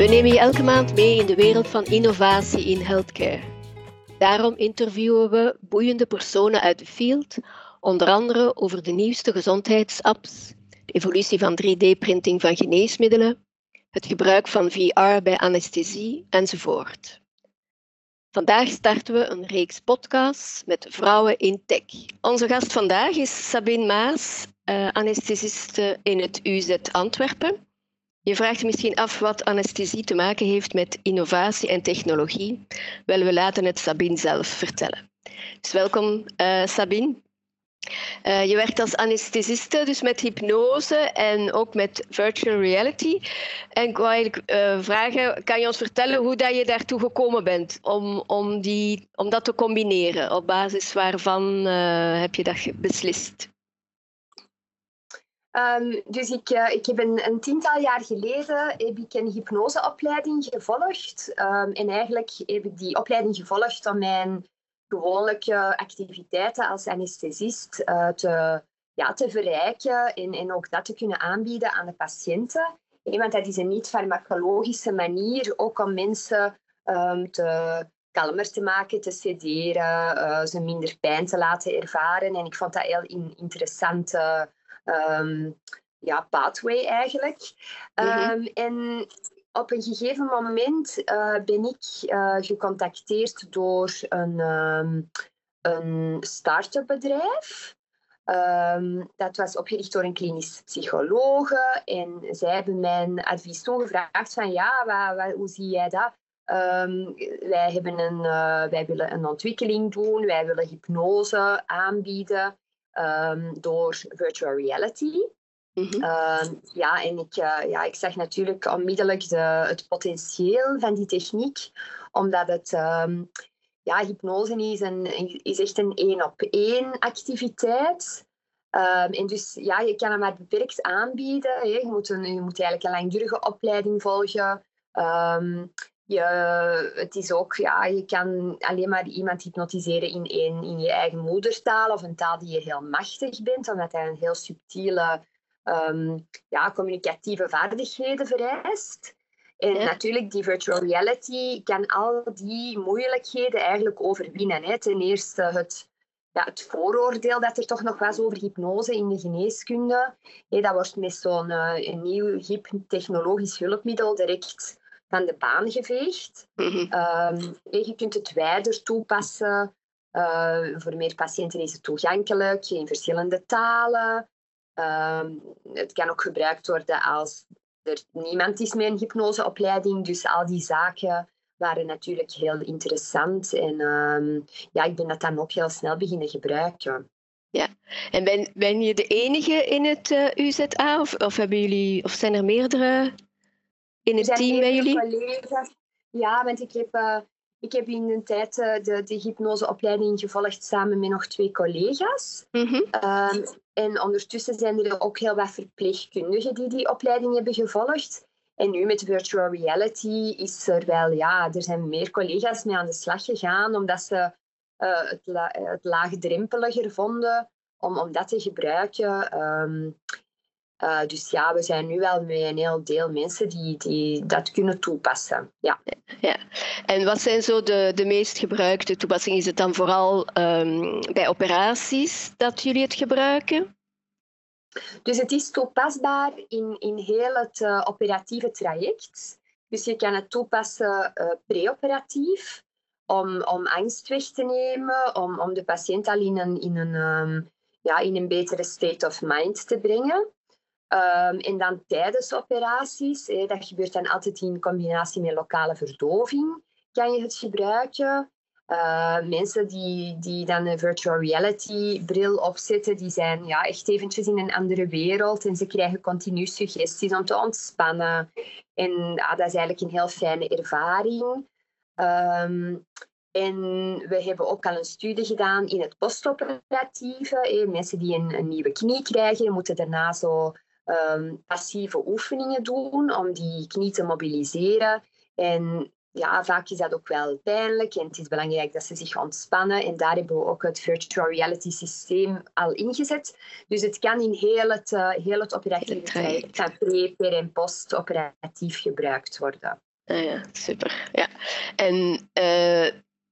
We nemen je elke maand mee in de wereld van innovatie in healthcare. Daarom interviewen we boeiende personen uit de field, onder andere over de nieuwste gezondheidsapps, de evolutie van 3D-printing van geneesmiddelen, het gebruik van VR bij anesthesie enzovoort. Vandaag starten we een reeks podcasts met vrouwen in tech. Onze gast vandaag is Sabine Maas, uh, anesthesiste in het UZ Antwerpen. Je vraagt je misschien af wat anesthesie te maken heeft met innovatie en technologie. Wel, we laten het Sabine zelf vertellen. Dus welkom uh, Sabine. Uh, je werkt als anesthesiste, dus met hypnose en ook met virtual reality. En ik wou eigenlijk uh, vragen, kan je ons vertellen hoe dat je daartoe gekomen bent om, om, die, om dat te combineren? Op basis waarvan heb je dat beslist? Um, dus ik, uh, ik heb een, een, tiental jaar geleden heb ik een hypnoseopleiding gevolgd. Um, en eigenlijk heb ik die opleiding gevolgd om mijn gewone activiteiten als anesthesist uh, te, ja, te verrijken en, en ook dat te kunnen aanbieden aan de patiënten. want dat is een niet-farmacologische manier ook om mensen um, te kalmer te maken, te sederen, uh, ze minder pijn te laten ervaren. En ik vond dat heel in, interessant um, ja, pathway eigenlijk. Um, En op een gegeven moment uh, ben ik uh, gecontacteerd door een, um, een start-up bedrijf. Um, dat was opgericht door een klinisch psychologe. En zij hebben mijn advies toen gevraagd van ja, hoe zie jij dat? Um, wij, hebben een, uh, wij willen een ontwikkeling doen, wij willen hypnose aanbieden um, door virtual reality. Mm -hmm. ja, en ik, uh, ja, ik zag natuurlijk onmiddellijk de, het potentieel van die techniek, omdat het, um, ja, hypnose is, een, is echt een één-op-één activiteit. Um, en dus ja, je kan hem maar beperkt aanbieden. Hè. Je, moet een, je moet eigenlijk een langdurige opleiding volgen. Um, je, het is ook, ja, je kan alleen maar iemand hypnotiseren in, een, in je eigen moedertaal of een taal die je heel machtig bent, omdat hij een heel subtiele um, ja, communicatieve vaardigheden vereist. En natuurlijk, die virtual reality kan al die moeilijkheden eigenlijk overwinnen. Hè. Ten eerste het, ja, het vooroordeel dat er toch nog was over hypnose in de geneeskunde. Hey, dat wordt met zo'n uh, nieuw hip technologisch hulpmiddel direct van de baan geveegd. Mm -hmm. je kunt het wijder toepassen. Uh, voor meer patiënten is het toegankelijk in verschillende talen. Um, het kan ook gebruikt worden als er niemand is met een hypnoseopleiding. Dus al die zaken waren natuurlijk heel interessant. En um, ja, ik ben dat dan ook heel snel beginnen gebruiken. Ja, en ben, ben je de enige in het uh, UZA of, of, hebben jullie, of zijn er meerdere in het team bij jullie? Collega's. Ja, want ik heb, uh, ik heb in een tijd uh, de, de hypnoseopleiding gevolgd samen met nog twee collega's. Mm -hmm. um, en ondertussen zijn er ook heel wat verpleegkundigen die die opleiding hebben gevolgd. En nu met virtual reality is er wel, ja, er zijn meer collega's mee aan de slag gegaan, omdat ze uh, het, la het laagdrempeliger vonden om, om dat te gebruiken. Um, uh, dus ja, we zijn nu wel met een heel deel mensen die, die dat kunnen toepassen. Ja. Ja. En wat zijn zo de, de meest gebruikte toepassingen? Is het dan vooral um, bij operaties dat jullie het gebruiken? Dus het is toepasbaar in, in heel het uh, operatieve traject. Dus je kan het toepassen uh, preoperatief om, om angst weg te nemen, om, om de patiënt al in een, in, een, um, ja, in een betere state of mind te brengen. Um, en dan tijdens operaties, hè, dat gebeurt dan altijd in combinatie met lokale verdoving, kan je het gebruiken. Uh, mensen die, die dan een virtual reality bril opzetten, die zijn ja, echt eventjes in een andere wereld en ze krijgen continu suggesties om te ontspannen. En dat is eigenlijk een heel fijne ervaring. Um, en we hebben ook al een studie gedaan in het postoperatieve. Mensen die een, een nieuwe knie krijgen, moeten daarna zo um, passieve oefeningen doen om die knie te mobiliseren. En ja, vaak is dat ook wel pijnlijk en het is belangrijk dat ze zich ontspannen. En daar hebben we ook het virtual reality systeem al ingezet. Dus het kan in heel het, uh, heel het operatieve traject van pre, per en post-operatief gebruikt worden. Ah ja, super. Ja. En uh,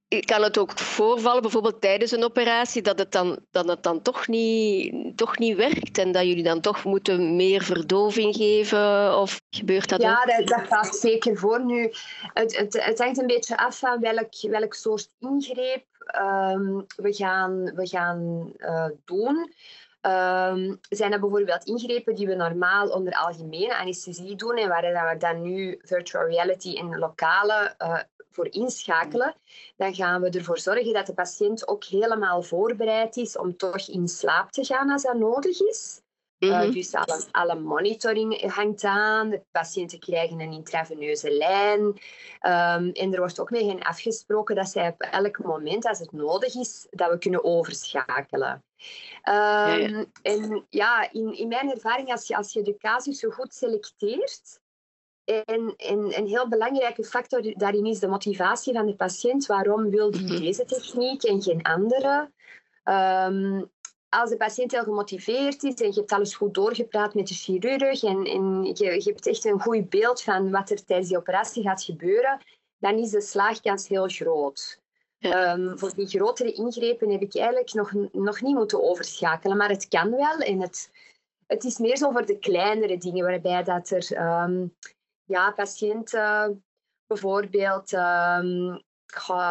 kan het ook voorvallen, bijvoorbeeld tijdens een operatie, dat het dan, dat het dan toch, niet, toch niet werkt en dat jullie dan toch moeten meer verdoving geven? Of gebeurt dat ja, ook? dat, dat gaat zeker voor nu. Het, het, het hangt een beetje af van welk, welk soort ingreep um, we gaan, we gaan uh, doen. Um, zijn er bijvoorbeeld ingrepen die we normaal onder algemene anesthesie doen en waar we dan nu virtual reality in lokale uh, voor inschakelen, dan gaan we ervoor zorgen dat de patiënt ook helemaal voorbereid is om toch in slaap te gaan als dat nodig is. Mm -hmm. uh, dus alle, alle, monitoring hangt aan, de patiënten krijgen een intraveneuze lijn. Um, en er wordt ook mee hen afgesproken dat zij op elk moment, als het nodig is, dat we kunnen overschakelen. Um, ja, ja. En ja, in, in mijn ervaring, als je, als je de casus zo goed selecteert, en, en, een heel belangrijke factor daarin is de motivatie van de patiënt. Waarom wil die deze techniek en geen andere? Um, als de patiënt heel gemotiveerd is en je hebt alles goed doorgepraat met de chirurg en, en je, je, hebt echt een goed beeld van wat er tijdens die operatie gaat gebeuren, dan is de slaagkans heel groot. Ja. Um, voor die grotere ingrepen heb ik eigenlijk nog, nog niet moeten overschakelen, maar het kan wel. En het, het is meer zo voor de kleinere dingen, waarbij dat er um, ja, patiënten bijvoorbeeld. Um,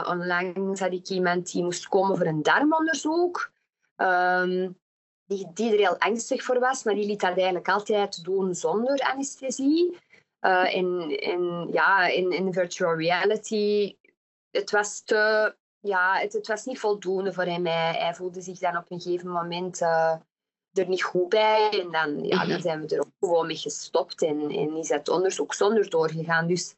onlangs had ik iemand die moest komen voor een darmonderzoek. Um, die, die er heel angstig voor was, maar die liet dat eigenlijk altijd doen zonder anesthesie. Uh, en, en ja, in, in virtual reality, het was te, ja, het, was niet voldoende voor hem. Hij, voelde zich dan op een gegeven moment uh, er niet goed bij. En dan, ja, dan zijn we er ook gewoon mee gestopt en, en is het onderzoek zonder doorgegaan. Dus,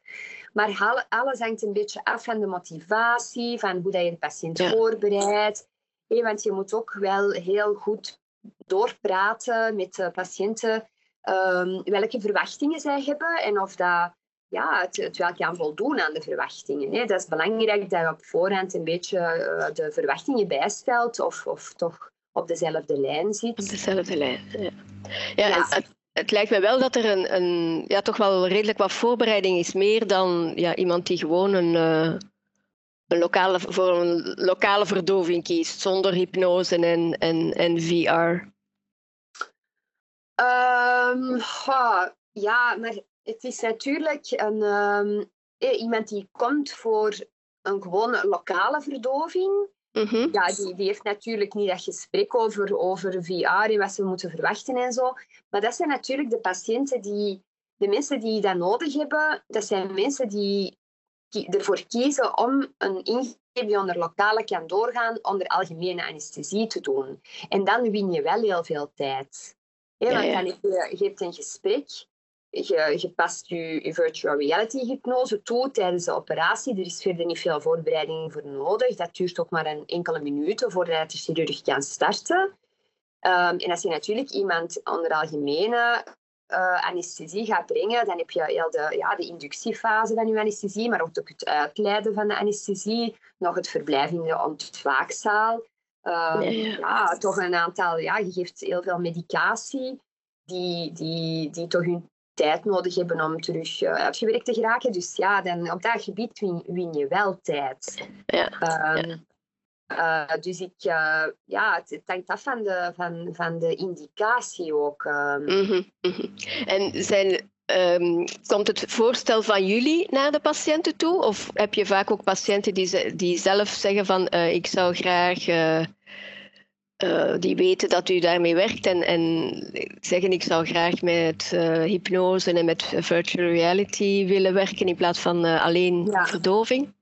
maar alles hangt een beetje af van de motivatie, van hoe dat je de patiënt ja. voorbereidt. Hey, want je moet ook wel heel goed doorpraten met de patiënten um, welke verwachtingen zij hebben en of dat ja, het, het wel kan voldoen aan de verwachtingen. Hè. Dat is belangrijk dat je op voorhand een beetje uh, de verwachtingen bijstelt of, of toch op dezelfde lijn zit. Op dezelfde lijn, ja. ja, ja. Het, het, lijkt me wel dat er een, een, ja, toch wel redelijk wat voorbereiding is. Meer dan ja, iemand die gewoon een, uh, een lokale, voor een lokale verdoving kiest, zonder hypnose en, en, en VR. Um, oh, ja, maar het is natuurlijk een, um, iemand die komt voor een gewone lokale verdoving. Mm -hmm. Ja, die, die heeft natuurlijk niet dat gesprek over, over VR en wat ze moeten verwachten en zo. Maar dat zijn natuurlijk de patiënten die, de mensen die dat nodig hebben, dat zijn mensen die ervoor kiezen om een ingreep die onder lokale kan doorgaan, onder algemene anesthesie te doen. En dan win je wel heel veel tijd. Ja, want dan je, je hebt een gesprek, je, je past je, je, virtual reality hypnose toe tijdens de operatie. Er is verder niet veel voorbereiding voor nodig. Dat duurt ook maar een enkele minuten voordat de chirurg kan starten. Um, en als je natuurlijk iemand onder algemene uh, anesthesie gaat brengen, dan heb je heel de, ja, de inductiefase van je anesthesie, maar ook het uitleiden van de anesthesie, nog het verblijf in de ontwaakzaal. Um, ja, ja. toch een aantal, ja, je geeft heel veel medicatie die, die, die toch hun tijd nodig hebben om terug uh, uitgewerkt te geraken. Dus ja, dan, op dat gebied win, win je wel tijd. Ja. Um, uh, dus ik, uh, ja, het, het, hangt af van de, van, van de indicatie ook. Um. Mm -hmm, mm -hmm. En zijn, um, komt het voorstel van jullie naar de patiënten toe? Of heb je vaak ook patiënten die, die zelf zeggen van ik zou graag, die weten dat u daarmee werkt en, en zeggen ik zou graag met hypnose en met virtual reality willen werken in plaats van alleen ja. verdoving?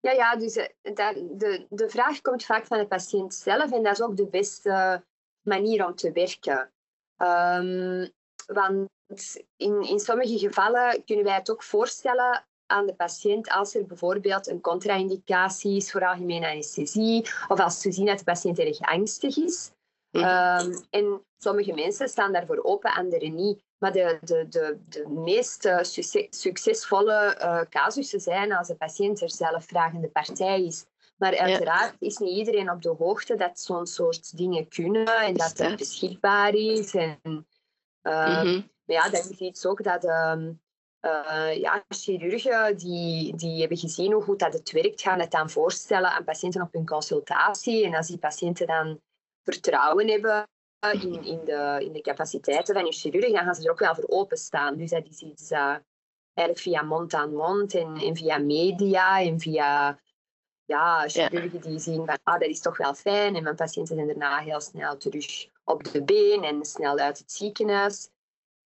Ja, ja dus de, de vraag komt vaak van de patiënt zelf en dat is ook de beste manier om te werken. Um, want in, in sommige gevallen kunnen wij het ook voorstellen aan de patiënt als er bijvoorbeeld een contra-indicatie is voor algemene anesthesie of als we zien dat de patiënt erg angstig is. Um, en sommige mensen staan daarvoor open, anderen niet. Maar de, de, de, de meest uh, succesvolle uh, casussen zijn als de patiënt er zelf vragende partij is. Maar uiteraard ja. is niet iedereen op de hoogte dat zo'n soort dingen kunnen en dat het beschikbaar is. En, uh, mm -hmm. Maar ja, dat is iets ook dat, um, ja, chirurgen die, die hebben gezien hoe goed dat het werkt, gaan het dan voorstellen aan patiënten op hun consultatie. En als die patiënten dan vertrouwen hebben in, in, de, in de capaciteiten van je chirurg, dan gaan ze er ook wel voor openstaan. Dus dat is iets dat eigenlijk via mond aan mond en, en via media en via ja, chirurgen die zien van ah, dat is toch wel fijn en mijn patiënten zijn daarna heel snel terug op de been en snel uit het ziekenhuis.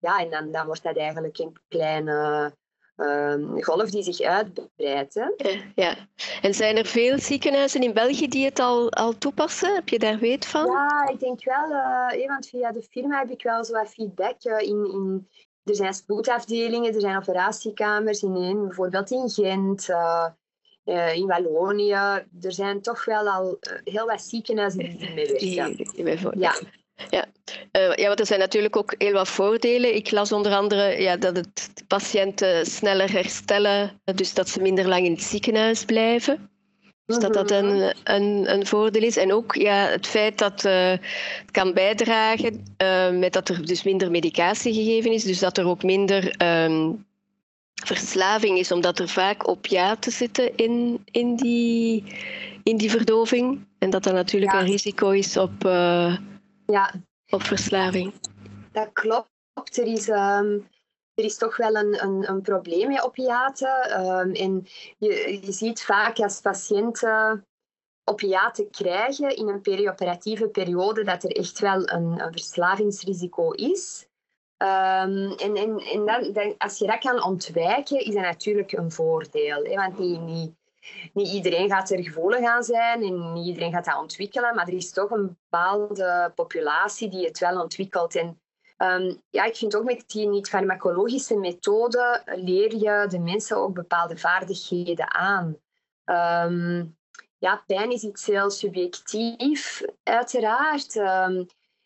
Ja, en dan, dan wordt dat eigenlijk een kleine uh, golf die zich uitbreidt. Hè? Ja, en zijn er veel ziekenhuizen in België die het al, al toepassen? Heb je daar weet van? Ja, ik denk wel, uh, want via de firma heb ik wel zo wat feedback. Uh, in, in, er zijn spoedafdelingen, er zijn operatiekamers, in, in bijvoorbeeld in Gent. Uh, uh, in Wallonië. Er zijn toch wel al uh, heel wat ziekenhuizen die mee werken. Ja. Ja. Uh, ja, want er zijn natuurlijk ook heel wat voordelen. Ik las onder andere ja, dat het patiënten sneller herstellen, dus dat ze minder lang in het ziekenhuis blijven. Dus dat dat een, mhm. een, een voordeel is. En ook ja, het feit dat uh, het kan bijdragen uh, met dat er dus minder medicatie gegeven is. Dus dat er ook minder um, verslaving is, omdat er vaak opiaten zitten in, in, die, in die verdoving. En dat dat natuurlijk een risico is op, uh, ja. op verslaving. Dat klopt. Er is, um, er is toch wel een, een, een probleem met opiaten. Um, en je, je ziet vaak als patiënten opiaten krijgen in een perioperatieve periode dat er echt wel een, een verslavingsrisico is. Um, en en, en dan, dan, als je dat kan ontwijken, is dat natuurlijk een voordeel. Hè? Want niet, niet, niet iedereen gaat er gevoelig aan zijn en niet iedereen gaat dat ontwikkelen, maar er is toch een bepaalde populatie die het wel ontwikkelt. En um, ja, ik vind ook met die niet-farmacologische methode leer je de mensen ook bepaalde vaardigheden aan. Um, ja, pijn is iets heel subjectief, uiteraard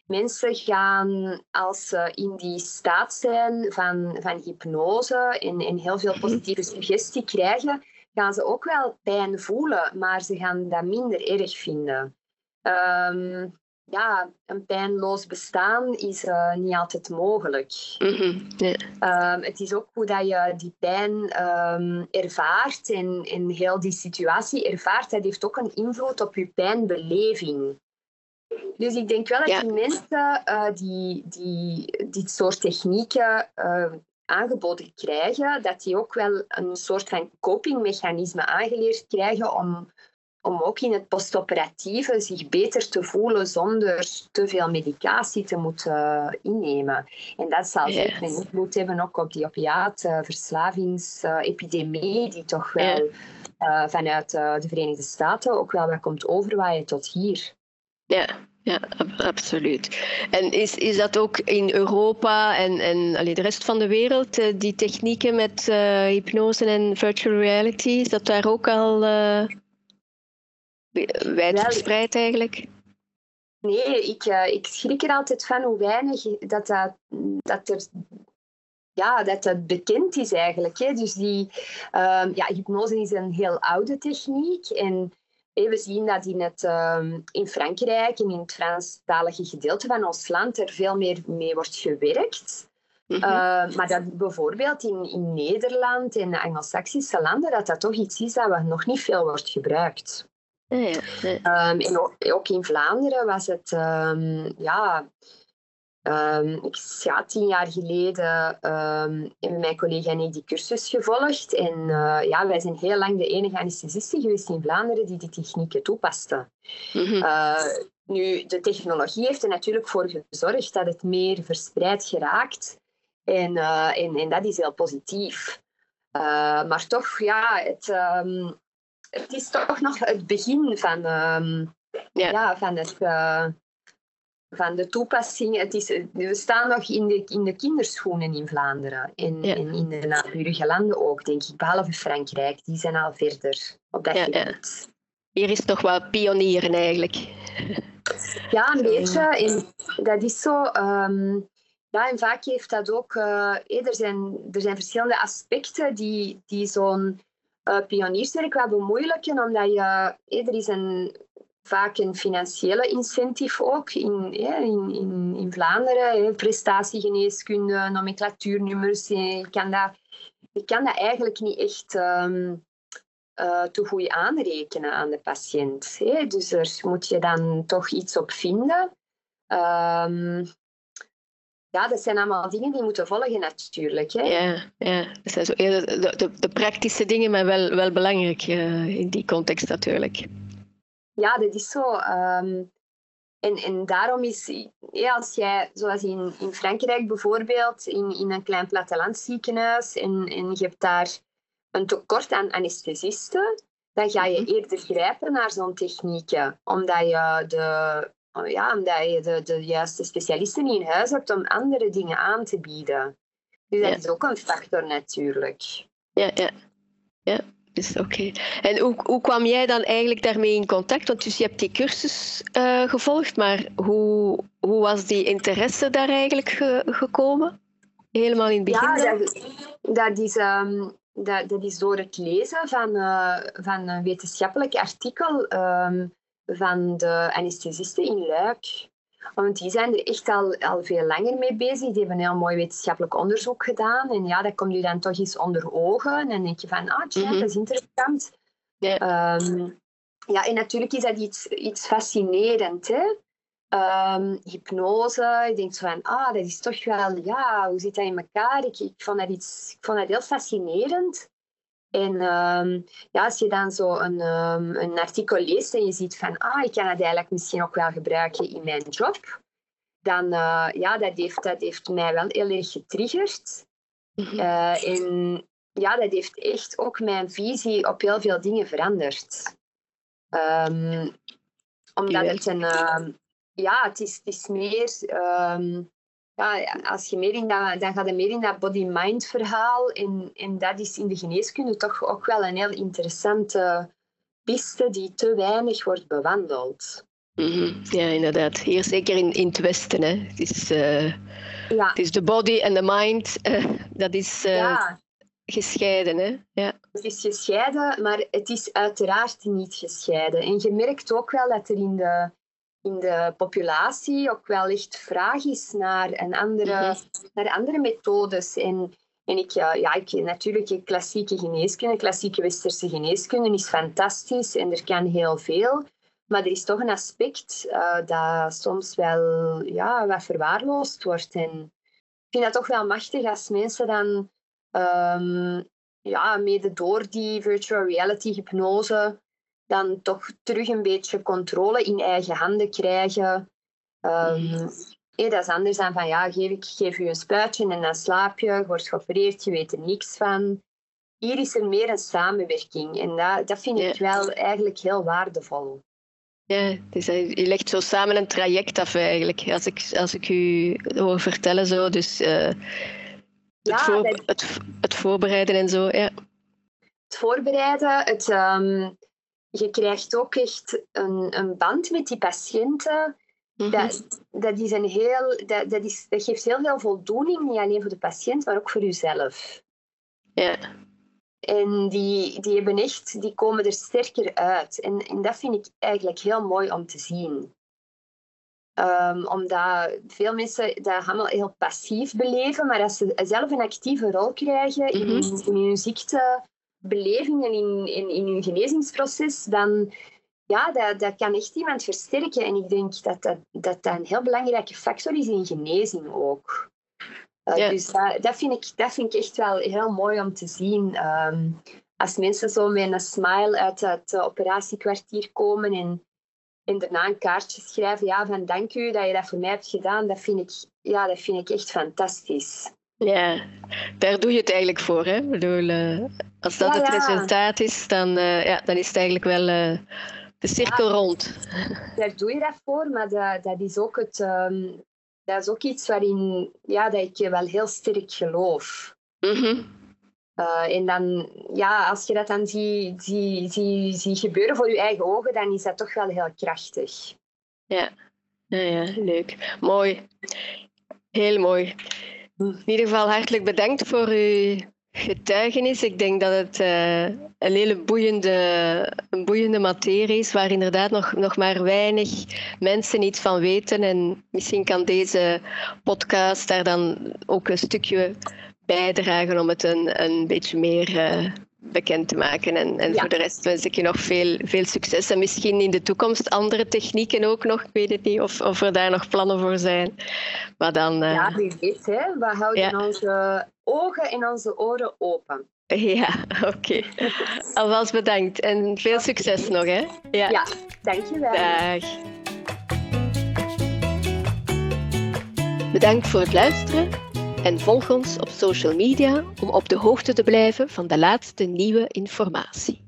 mensen gaan, als ze in die staat zijn van, van hypnose en, en heel veel positieve suggestie krijgen, gaan ze ook wel pijn voelen, maar ze gaan dat minder erg vinden. Um, ja, een pijnloos bestaan is uh, niet altijd mogelijk. Mm -hmm. um, het is ook hoe dat je die pijn um, ervaart en, en heel die situatie ervaart. Dat heeft ook een invloed op je pijnbeleving. Dus ik denk wel dat die mensen uh, die, die dit soort technieken uh, aangeboden krijgen, dat die ook wel een soort van copingmechanisme aangeleerd krijgen om, om ook in het postoperatieve zich beter te voelen zonder te veel medicatie te moeten innemen. En dat zal zeker een invloed hebben ook op die opiaatverslavingsepidemie, die toch wel uh, vanuit de Verenigde Staten ook wel wat komt overwaaien tot hier. Ja, ja, absoluut. En is, is dat ook in Europa en, en allee, de rest van de wereld, eh, die technieken met uh, hypnose en virtual reality, is dat daar ook al uh, wijdverspreid eigenlijk? Nee, ik, ik schrik er altijd van hoe weinig dat, dat, dat er ja, dat dat bekend is eigenlijk. Hè. Dus die, um, ja, hypnose is een heel oude techniek en we zien dat in, het, ehm, in Frankrijk en in het Franstalige gedeelte van ons land er veel meer mee wordt gewerkt. Mhm. Ehm, maar dat bijvoorbeeld in, in Nederland en de Anglo-Saxische landen, dat dat toch iets is dat nog niet veel wordt gebruikt. Ehm, en ook, ook, in Vlaanderen was het ja, Um, ik ja, tien jaar geleden um, hebben mijn collega en ik die cursus gevolgd. En uh, ja, wij zijn heel lang de enige anesthesisten geweest in Vlaanderen die die technieken toepasten. Mm uh, nu, de technologie heeft er natuurlijk voor gezorgd dat het meer verspreid geraakt. En, uh, en, en dat is heel positief. maar toch, ja, het, um, het is toch nog het begin van, ja. van het van de toepassing. Het is, we staan nog in de, in de kinderschoenen in Vlaanderen en, en in de naburige landen ook, denk ik, behalve Frankrijk. Die zijn al verder op dat ja, gebied. Hier is toch wel pionieren eigenlijk. Ja, een beetje. En dat is zo. Um, ja, en vaak heeft dat ook. Uh, er, zijn, er zijn verschillende aspecten die, die zo'n uh, pionierswerk wel bemoeilijken, omdat je, er is een vaak een financiële incentive ook in, in, in, in Vlaanderen. Prestatiegeneeskunde, nomenclatuurnummers. Je kan dat je kan dat eigenlijk niet echt um, uh, te goed aanrekenen aan de patiënt. Hè? Dus er moet je dan toch iets op vinden. Um, ja, dat zijn allemaal dingen die moeten volgen natuurlijk. Hè? Ja, ja, dat zijn zo de, de, de praktische dingen, maar wel, wel belangrijk uh, in die context natuurlijk. Ja, dat is zo. Um, en, en daarom is, ja, als jij, zoals in, in Frankrijk bijvoorbeeld, in, in een klein plattelandsziekenhuis en, en je hebt daar een tekort aan anesthesisten, dan ga je mhm. eerder grijpen naar zo'n technieken, omdat je de, ja, omdat je de, de juiste specialisten niet in huis hebt om andere dingen aan te bieden. Dus dat is ook een factor natuurlijk. Ja, ja. ja. Dus oké. En hoe, hoe kwam jij dan eigenlijk daarmee in contact? Want dus je hebt die cursus uh, gevolgd, maar hoe, hoe was die interesse daar eigenlijk ge, gekomen? Helemaal in het begin? Ja, dat, dat, is, um, dat, dat, is door het lezen van, uh, van een wetenschappelijk artikel um, van de anesthesisten in Luik. Want die zijn er echt al, al veel langer mee bezig. Die hebben een heel mooi wetenschappelijk onderzoek gedaan. En ja, dat komt je dan toch eens onder ogen. En dan denk je van, ah, tja, mm -hmm. dat is interessant. Yeah. Um, ja, en natuurlijk is dat iets, iets fascinerend. Hè? Um, hypnose, je denkt zo van, ah, dat is toch wel, ja, hoe zit dat in elkaar? Ik, ik, vond, dat iets, ik vond dat heel fascinerend. En um, ja, als je dan zo een, um, een artikel leest en je ziet van, ah, ik kan het eigenlijk misschien ook wel gebruiken in mijn job, dan uh, ja, dat heeft, dat heeft mij wel heel erg getriggerd. -hmm. uh, en ja, dat heeft echt ook mijn visie op heel veel dingen veranderd. Um, omdat het een... ja, het is, het is meer ja, als je meer in dat, dan gaat je meer in dat body-mind verhaal. En, en dat is in de geneeskunde toch ook wel een heel interessante piste die te weinig wordt bewandeld. Mm -hmm. Ja, inderdaad. Hier zeker in, in het Westen. Hè. Het, is, uh, ja. het is de body en de mind. Uh, dat is uh, ja. gescheiden. Hè. Ja. Het is gescheiden, maar het is uiteraard niet gescheiden. En je merkt ook wel dat er in de in de populatie ook wel echt vraag is naar, een andere, mm -hmm. naar andere methodes. En, en ik, ja, ja, ik, natuurlijk, klassieke geneeskunde, klassieke westerse geneeskunde is fantastisch en er kan heel veel. Maar er is toch een aspect uh, dat soms wel ja, wat verwaarloosd wordt. En ik vind dat toch wel machtig als mensen dan um, ja, mede door die virtual reality hypnose dan toch terug een beetje controle in eigen handen krijgen. Um, dat is anders dan van ja, geef, ik geef je een spuitje en dan slaap je, je wordt geopereerd, je weet er niks van. Hier is er meer een samenwerking en dat, dat vind ik wel eigenlijk heel waardevol. Ja, dus je legt zo samen een traject af eigenlijk, als ik, als ik u hoor vertellen zo. Dus uh, het, ja, voor, het, het, voorbereiden en zo, ja. Het voorbereiden, het, um, je krijgt ook echt een, een band met die patiënten. Mm -hmm. dat, dat, is een heel, dat, dat, is, dat geeft heel veel voldoening, niet alleen voor de patiënt, maar ook voor jezelf. Ja. En die, die, hebben echt, die komen er sterker uit. En, en dat vind ik eigenlijk heel mooi om te zien. Um, omdat veel mensen dat allemaal heel passief beleven, maar als ze zelf een actieve rol krijgen mm -hmm. in, in hun ziekte, belevingen in, in, in hun genezingsproces, dan ja, dat, dat kan echt iemand versterken. En ik denk dat dat, dat, dat een heel belangrijke factor is in genezing ook. Uh, ja. Dus dat, dat, vind ik, dat vind ik echt wel heel mooi om te zien. Um, als mensen zo met een smile uit het operatiekwartier komen en, en daarna een kaartje schrijven, ja, van dank u dat je dat voor mij hebt gedaan, dat vind ik, ja, dat vind ik echt fantastisch. Ja, daar doe je het eigenlijk voor. Hè? Ik bedoel, uh, als dat ja, het resultaat is, dan, uh, ja, dan is het eigenlijk wel uh, de cirkel rond. Daar doe je dat voor, maar dat, dat, is, ook het, um, dat is ook iets waarin ja, dat ik wel heel sterk geloof. Mm -hmm. en dan, ja, als je dat dan ziet zie, zie, zie gebeuren voor je eigen ogen, dan is dat toch wel heel krachtig. Ja, ja, ja leuk. Mooi. Heel mooi. In ieder geval hartelijk bedankt voor uw getuigenis. Ik denk dat het uh, een hele boeiende, een boeiende materie is, waar inderdaad nog, nog maar weinig mensen iets van weten. En misschien kan deze podcast daar dan ook een stukje bijdragen om het een, een beetje meer uh, bekend te maken. En, en voor de rest wens ik je nog veel, veel succes. En misschien in de toekomst andere technieken ook nog. Ik weet het niet of, of er daar nog plannen voor zijn. Maar dan, uh... Ja, wie weet. Hè? We houden ja. onze ogen en onze oren open. Ja, oké. Okay. Alvast bedankt en veel succes nog. Hè? Ja. ja, dankjewel. Dag. Bedankt voor het luisteren en volg ons op social media om op de hoogte te blijven van de laatste nieuwe informatie.